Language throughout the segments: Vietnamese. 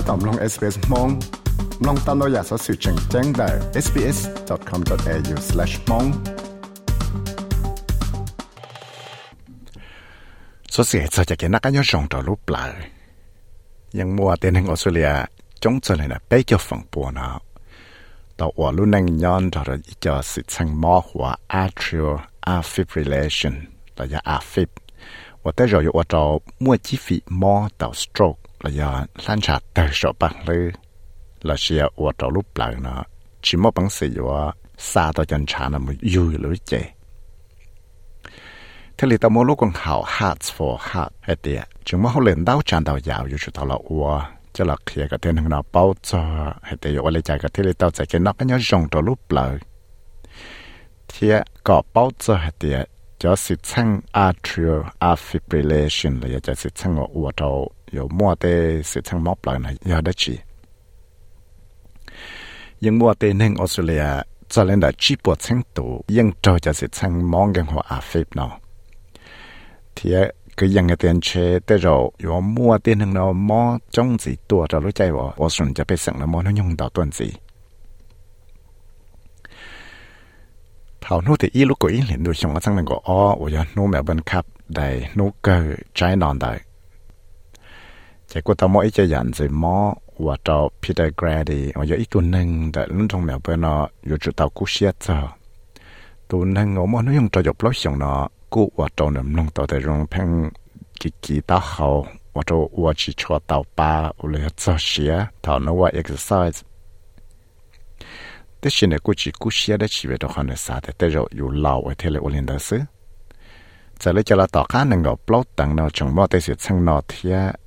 ถ้าตอมลง SBS มองลองตามเราอยากสอสื่อแจ้งแจ้งได้ sbs.com.au/mong สอสื่อจะจะกินนักยังส่งต่อรูปปลายยังมัวเต้นให้ออสเตรเลียจงจะเลยนะไปจะฝั่งปัวนะต่อว่ารุ่นนังย้อนต่ออีจะสิชังมอหัว atrial fibrillation ระยะ AFib ว่าแต่เราอยู่ว่าเรามัวจีฟีมอต่อ stroke là do lan trả tờ số bằng lư. Là sẽ ở trong lúc lại nó. Chỉ một bằng sự do xa tới chân trả là mới vui lưỡi chè thế thì tôi muốn lúc còn hảo hearts for heart hay tiệt chúng mà học lên đau chân đau dạo dù chúng tôi là ua. Cho là khi cái tên nó bao cho hay tiệt ở lại chạy cái thế thì tôi sẽ cái nó cái nhớ rồng trong lúc lại. Thì có bao cho hay tiệt cho sự chăng atrial fibrillation là cho sự chăng ở ua trong 有冇啲是称冇来呢，有得住，因冇啲呢，澳大利亚就连到基本程度，应做就是称冇嘅话 afib 咯。thì cái yang cái tiền chế để rồi yo mua tiền hàng nó mua trong gì tua cho lúc chạy vào, 我顺จะไปสั่งnó mua nó dùng到tuần gì thảo nô thì ít lúc có ít liền được xong sang là có ó, 我要 nô mẹ bên khắp đầy nô cơ trái non đầy chỉ có tao mỗi cái nhận gì mò và cho Peter Grady, 我有一个人的那种苗边呢，有知道故事着，都能我们用着有不想呢。กูว่าโจนลงตัวแต่รงเพ่งกิกีตาเขาว่าโจว่าจีชัวเตาปลาอุเลยจะเสียถอนว่า exercise แต่สิ่งกูจีกูเสียได้ chạy qua tao mỗi chạy dặn rồi mò và cho Peter Grady và giờ ít tuần nâng đã lúc trong mèo bên nó rồi chụp tao cú xe chờ tuần nâng ngó mò nó dùng cho dọc lối xong nó cú và cho nằm nông để rong phăng kỳ kỳ tao hậu và cho và chỉ cho ba và lấy cho xe tao nó và exercise thế xin này cú chỉ cú xe để chỉ về đó hoàn sa thế thế rồi dù lâu ở thế là ổn định đó chứ giờ lấy cho là tao khá năng ngó blog tăng nó trong mò tới sự sang nó thiệt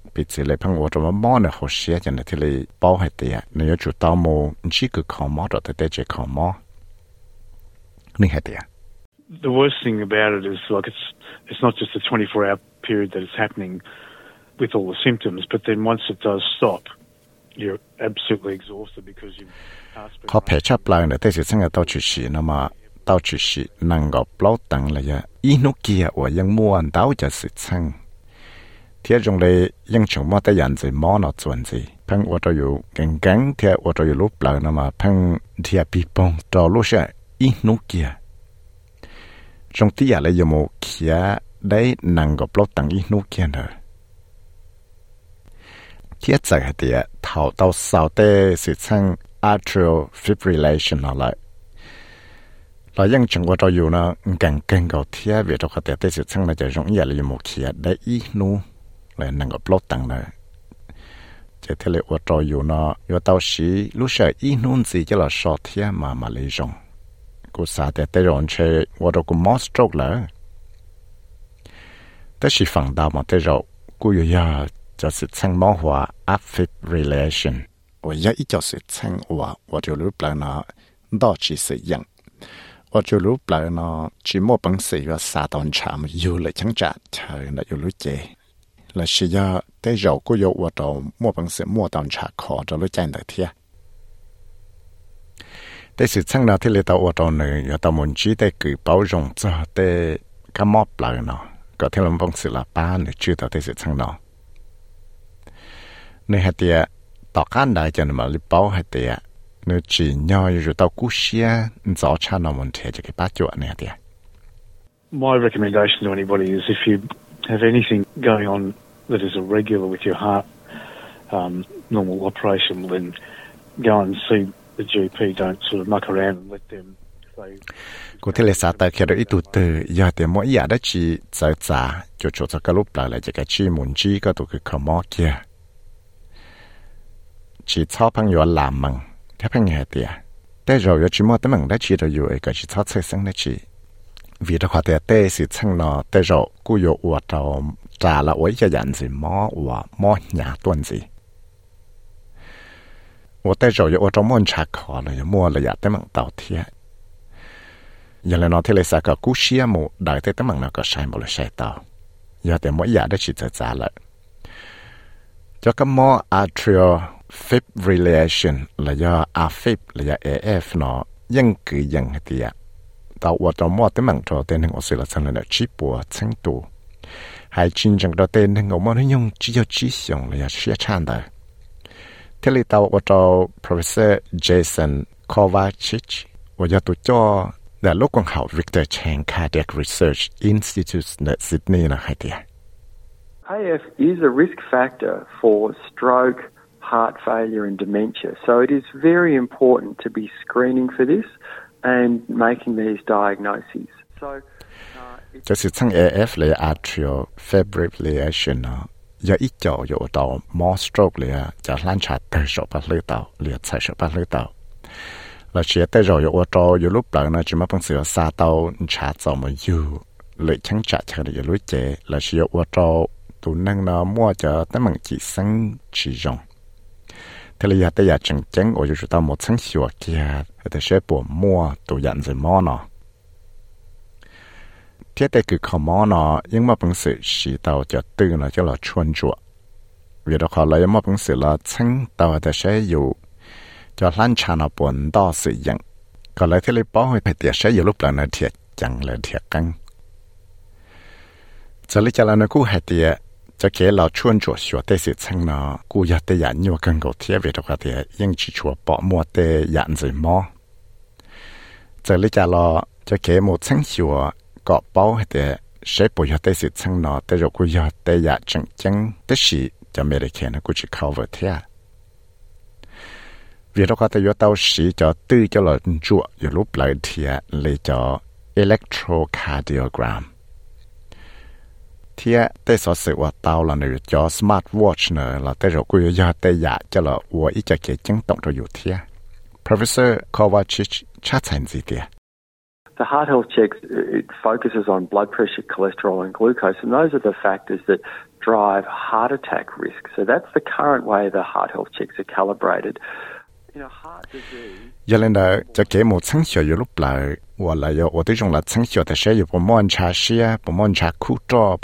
เลยป้อให้เตียเนี่ยจุดต่อโมนี่คือขอมอตัวแต่เจขอมอนี่ให้เตีย the worst thing about it is like it's it's not just a 24 hour period that it's happening with all the symptoms, but then once it does stop, you're absolutely exhausted because you. เขาเพชรปลายเนี่ยแต่สิ่งที่ต้องชุดนะมาต้องชุดนั่งก็ปลดตังเลยอ ะอีนุกี้ว่ายังม้วน到จะสิชังเที่ยจงเลยยังชงมาแต่ยันใจมอนอจวนสิเพิ่งว่าจะอยู่เก่งเก่งเที่ยว่าจะอยู่รูปปลายนะมาเพิ่งเที่ยปีปงต่อรู้ใช่อีนุกี้ trong tí à lấy một kia đấy năng gặp lót tăng ít nút kia nữa thiết giải hạt địa thảo tàu sao tê sự sang atrial fibrillation nó lại là những trường hợpอยู่nó càng càng gạo thiết về trong hạt địa tê sự sang là chỉ giống như là một kia đấy ít nút là năng gặp lót tăng nữa chỉ thế là ở trongอยู่nóอยู่tàu sĩ lúc sợ ít nút gì cho là sọt thiết mà mà lấy dùngกูสาแต่แต่รอนเชว่าเรากูมอสโตรกเลยแต่สิฟังดาวมาแต่เรากูอยู่ยาจะสิชังมอหัว affect relation 我要一叫是称我，我就รู้ปลานะ到只是样，我就รู้ปลานะ只莫本事要撒当场有了强炸，才那有了解， là chỉ do tế dầu của dầu ở đầu mua bằng sự mua tàu trả khó cho lối chạy đại thiên tế sự chăng là thế là tàu ở đầu này ở tàu môn chỉ tế cử bảo rộng cho tế cá móp lại nó có thể làm bằng sự là ba nữa chưa tàu tế sự chăng nó Nên hạt tiệt tàu cá đại cho nên mà lấy bảo hạt tiệt nơi chỉ nhau như tàu cú xe rõ cha nó muốn thế cho cái bát chuột này hạt tiệt My recommendation to anybody is if you have anything going on that is a regular with your heart um, normal operation, well then go and see the GP. Don't sort of muck around and let them. Cô thế là sa ta khi đó ít tụ từ giờ thì mỗi giờ đó chỉ sợ giả cho chỗ cho cái lúc lại là cái chi muốn chi có tụ cái khẩu chỉ cho bằng yo làm mừng thế bằng nghe trả là ôi cái nhận gì mò ua mò nhà tuần gì 我带着我专门查考了，摸了呀，得蒙到天。原来那天来啥个故事啊？么，大体得蒙那个晒没了晒到，有点么呀的去在咋了？这个么 atrial fibrillation 了呀，AFib 了呀，AF 呢， 还真正到对那我们用只有只想了要学唱的。这里到我找 Professor Jason Kovacic，我要读叫 The Logan House Victor Chang Cardiac Research Institute 的 Sydney 呢，海底。AF is a risk factor for stroke, heart failure, and dementia. So it is very important to be screening for this and making these diagnoses. So จะสิทั้ง AF เลย atrial fibrillation เนาะยาอีจ่ออยู่ต่อ more stroke เลยจะลั่นชาเตอร์ชอบไปเลยต่อเหลือใส่ชอบไปเลยต่อเราเชียเตอร์อยู่ว่าต่ออยู่รูปหลังนะจะมาเป็นเสือซาเตาชาจอมาอยู่เลยชั้งจัดเฉลี่ยรู้เจเราเชียว่าต่อตุนนั่งเนาะมั่วจะตั้งมังจีสังจีจงทะเลยาเตยาจังจังโอ้ยจะต้องหมดสังสิวเกียแต่เชื่อปวดมั่วตัวยันจะมั่วเนาะ เทียแต่คือขมอเนอยังมาปังสื่อสีเตาจะตื้อเนาะจะเราชวนจั่วเวลาเขาเลยยังมาปังสื่อเราชั้งเตาแต่ใช้อยู่จะลั่นชาเนาปนต่อสื่อยังก็เลยที่เลยป้อให้ไปเตียใช้อยู่รูปหลังเนาะเทียจังเลยเทียกังจะเลยจะเราเนากูให้เตียจะเกเราชวนจั่วชัวเตสิชั้งเนอกูอยากเตียหนัวกันกูเทียวิธีขาเตียยังชิชัวปอมัวเตียยันสิมอจะเลยจาเราจะเกหมดชั้งชัว có bao để sẽ bồi giờ tới sự chăng nó rồi cũng giờ tới giờ chẳng chẳng tới sự cho mẹ để nó cũng chỉ cover thế à vì nó có tới giờ tao cho tư cho là chuột giờ lúc lại thì lấy cho electrocardiogram เทียเตสอสือว่าเตาละหรือจอสมาร์ทวอชเนอละเตรกุยยาเตยะจะละวัวอีจะเกจังตงตัวอยู่เทีย professor คอวาชิชชาตินซีเตีย the heart health checks uh, it focuses on blood pressure, cholesterol, and glucose, and those are the factors that drive heart attack risk. So that's the current way the heart health checks are calibrated. Yelena, the game of the Shay, Pomon Chashia, Pomon Chakuto,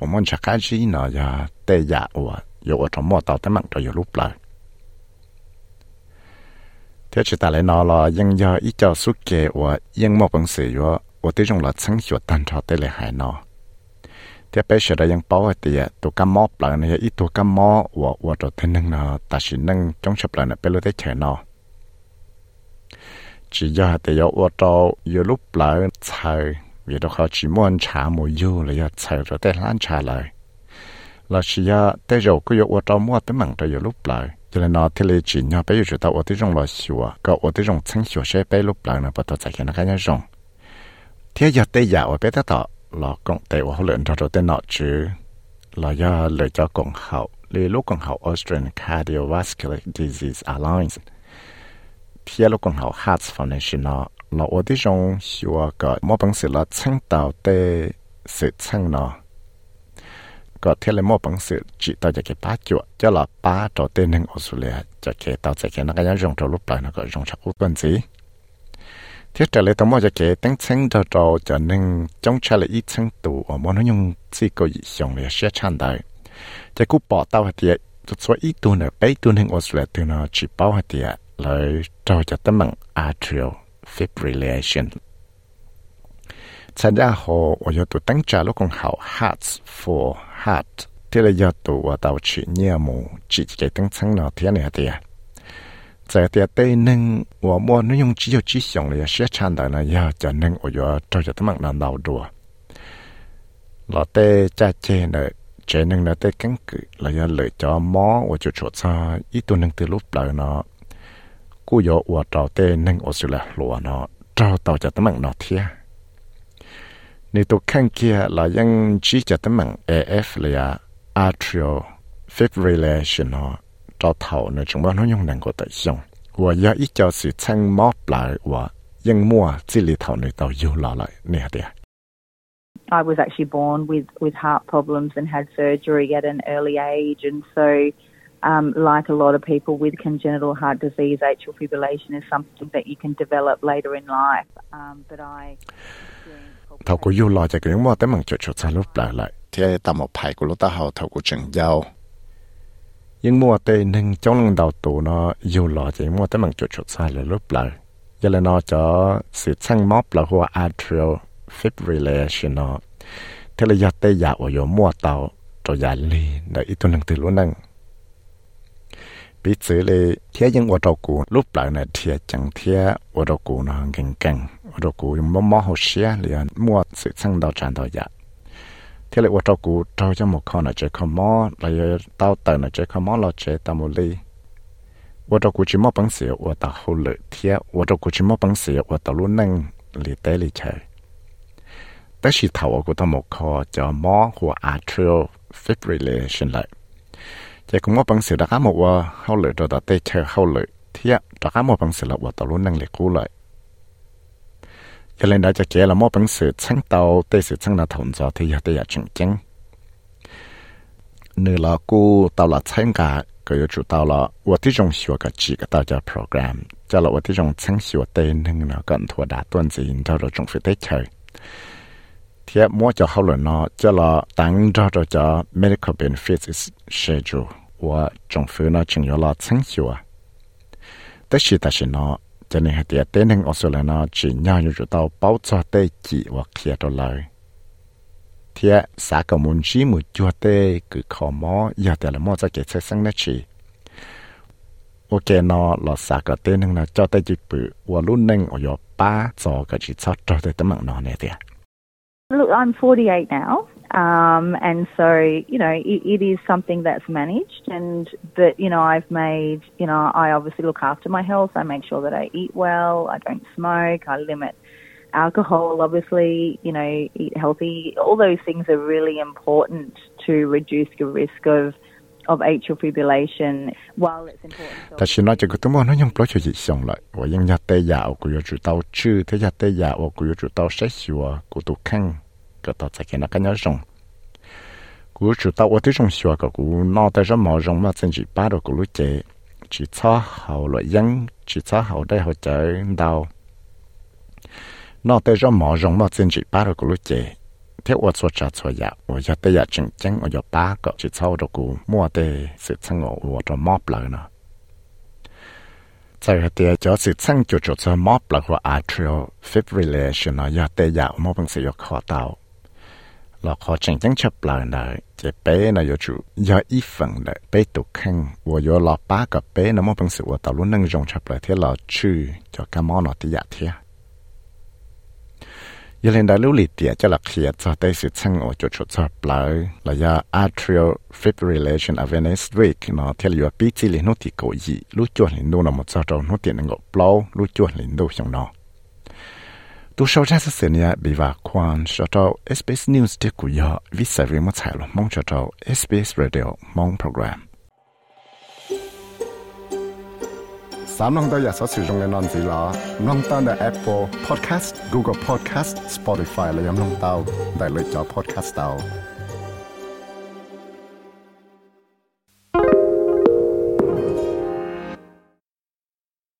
thế chỉ tại lại nó là dân do ít cho suốt kề và dân một bằng sự yo và tiêu dùng là sáng hiệu tàn trọ tới lại hại nó thế bây giờ là dân bảo thì tụ cam mò lại này ít tụ cam mỏ, và và trở thành năng nó ta chỉ năng trong sập lại này bây lúc tới chạy nó chỉ do thì yo và trâu yo lúc lại chạy vì đó họ chỉ muốn trả một yêu là yo chạy rồi tới lan trả lại là chỉ do tới rồi cứ yo và trâu mua tới mảng tới yo lúc lại cho nên nó thì lấy chỉ nhau bây giờ tao ô tô trong là xua có ở tô chân xua sẽ bây lúc lại nó bắt đầu chạy nó cái nhau rong thế giờ để giờ ở bây giờ đó là công tế của luyện cho rồi để nó chứ là do cho công hậu lý lúc công hậu Australian Cardiovascular Disease Alliance phía lúc còn học Hearts Foundation nó là ở đây trong cái mỗi bằng sự là chân tạo để sự chân nó có thể là mỗi bằng sự chỉ tạo cho cái ba chuột, cho là ba trò tên nên Australia cho cái tạo cho cái nó cái dùng trong lúc lại nó có dùng chắc quân gì thiết trở lại tao mua cho cái tăng chân cho trò cho nên trong cha là ít chân tụ ở mỗi nó dùng chỉ có ý dùng để sẽ chăn đại cho cú bỏ tao thì cho số ít tu nữa bảy tu nên Australia từ nó chỉ bao hạt tiệt lời cho cho tấm bằng atrial fibrillation. Thật ra hồ ở yo tụ tăng trả lúc còn hảo hearts for heart. Thế là yo tụ ở tàu chỉ nhớ mù chỉ cái tăng sáng nó thế này thì à giờ thì tây nâng và mua nó dùng chỉ cho chỉ xong là sẽ chăn đời là giờ cho nâng ở giờ cho cho tấm bằng là đầu đùa. Là tê cha chê nợ chế nâng là tê cắn cự là giờ lợi cho mó và chỗ chỗ xa ít tu nâng từ lúc đời nó cú yo wa nâng ở neng là lúa nó trao tàu cho tấm bằng nó thia nếu tôi khăn kia là ยัง chỉ cho tấm bằng AF là atrial fibrillation nó trao thầu nó chúng nó dùng năng của tại dùng và giờ ít cho sự chân móp lại và ยัง mua chỉ lý thầu này tàu yêu lại lại nè đi I was actually born with, with heart problems and had surgery at an early age, and so um, like a lot of people with congenital heart disease, atrial fibrillation is something that you can develop later in life. Um, but I thầu của yêu lo cho cái mua tới bằng chỗ chỗ xa lúc lại lại thì tao một phải của lúc ta hậu thầu của trường giao nhưng mua tê nâng trong lần đầu tù nó yêu lo cho mua tới bằng chỗ chỗ xa là lúc lại giờ là nó cho sự sang móp là hoa atrial fibrillation nó thế là giờ tê giả ở mua tàu cho giả ly để ít tu nâng từ luôn nâng 彼此咧，贴应我照顾，lúc lại này贴chẳng贴我照顾nó gần gần， 我照顾用么么好些，连么事情都赚到呀。贴咧我照顾照就冇可能这个么，来到等呢这个么了这到冇哩。我照顾只么本事，我到后来贴，我照顾只么本事，我到路能里得里去。但是头我觉得冇可就么或 atrial fibrillation 嚟。chỉ cũng có bằng sự đã một và hậu lửa đó đã tê chờ hậu lửa thì đã có một bằng sự là và tàu luôn năng lực cũ lại cho nên đã cho kia là một bằng sự chân tàu tê sự chân là thùng gió thì tê là chừng chừng nếu là cũ tàu là chân cả cái yếu chủ tàu là và tí trong hiệu cái chỉ cái tàu cho program cho là và tí trong chân hiệu tê nên là cần thua đã tuần gì cho rồi trong phải tê chờ thì mua cho hậu lửa nó cho là tăng cho cho medical benefits schedule 我政府呢仲有了成效啊，但是但是 cho nên hạt tiền tên hàng Australia chỉ nhau như chỗ tàu bao cho tê chỉ và kia đô lời thiệt xã cầu muốn chỉ một chỗ tê cứ khó mò, giờ tiền là mò cho kẹt sách sang nét chỉ ok nó là xã cầu tên hàng là cho tê chỉ bự và luôn nâng ở giờ ba cho cái chỉ cho cho tê tấm mạng nó này thiệt Look, I'm 48 now. Um, and so, you know, it, it is something that's managed and that, you know, I've made, you know, I obviously look after my health. I make sure that I eat well. I don't smoke. I limit alcohol, obviously, you know, eat healthy. All those things are really important to reduce the risk of of atrial fibrillation while it's important. ก็ต่อจากนั้นก็ยังจงกูจุดตาว่าที่จงชัวก็กูนอแต่จะมอจงมาจนจีป้าดกูรู้เจจีช้าหาวลอยยังจีช้าหาวได้หัวใจดาวนอแต่จะมอจงมาจนจีป้าดกูรู้เจเที่ยวชัวจ้าชัวยาว่าจะแต่อยากจริงจังว่าป้าก็จีช้าดกูมัวแต่สืบสงบว่าจะมอบเลยนะจะเดียจะสืบสร้างจุดจุดจะมอบหลักว่า atrial fibrillation นะยาเตยาโมบังสยคอเตา ราขอจริงจังชับปลายนะจะเป้นะอยู่จู่ยาอีฝังเลยเป้ตุกขังว่าอยู่เราป้ากับเป้นะมันเป็นสิ่งว่าตาลุ่นนั่งจงชับปลายที่เราชื่อจะกามอนอติยาเทียยันเล่นได้รู้ลิเดียจะหลักเขียจะได้สิช่างโอจุดชุดชับปลายระยะ atrial fibrillation awareness week เนาะที่เราปีจีลินุติโกยีรู้จวนลินดูนะมันจะเรานุตินึงก็เปล่ารู้จวนลินดูอย่างเนาะ tu sau ra sẽ nia bị và quan cho tàu SBS News để của yo vì sai vì mất sai lo mong cho tàu SBS Radio mong program สามน้องตัวอยากสอสื่อตรงในนอนสีล้อน้องตั้งแต่ Apple Podcast Google Podcast Spotify และยังน้องเต้าได้เลยจอ podcast เต้า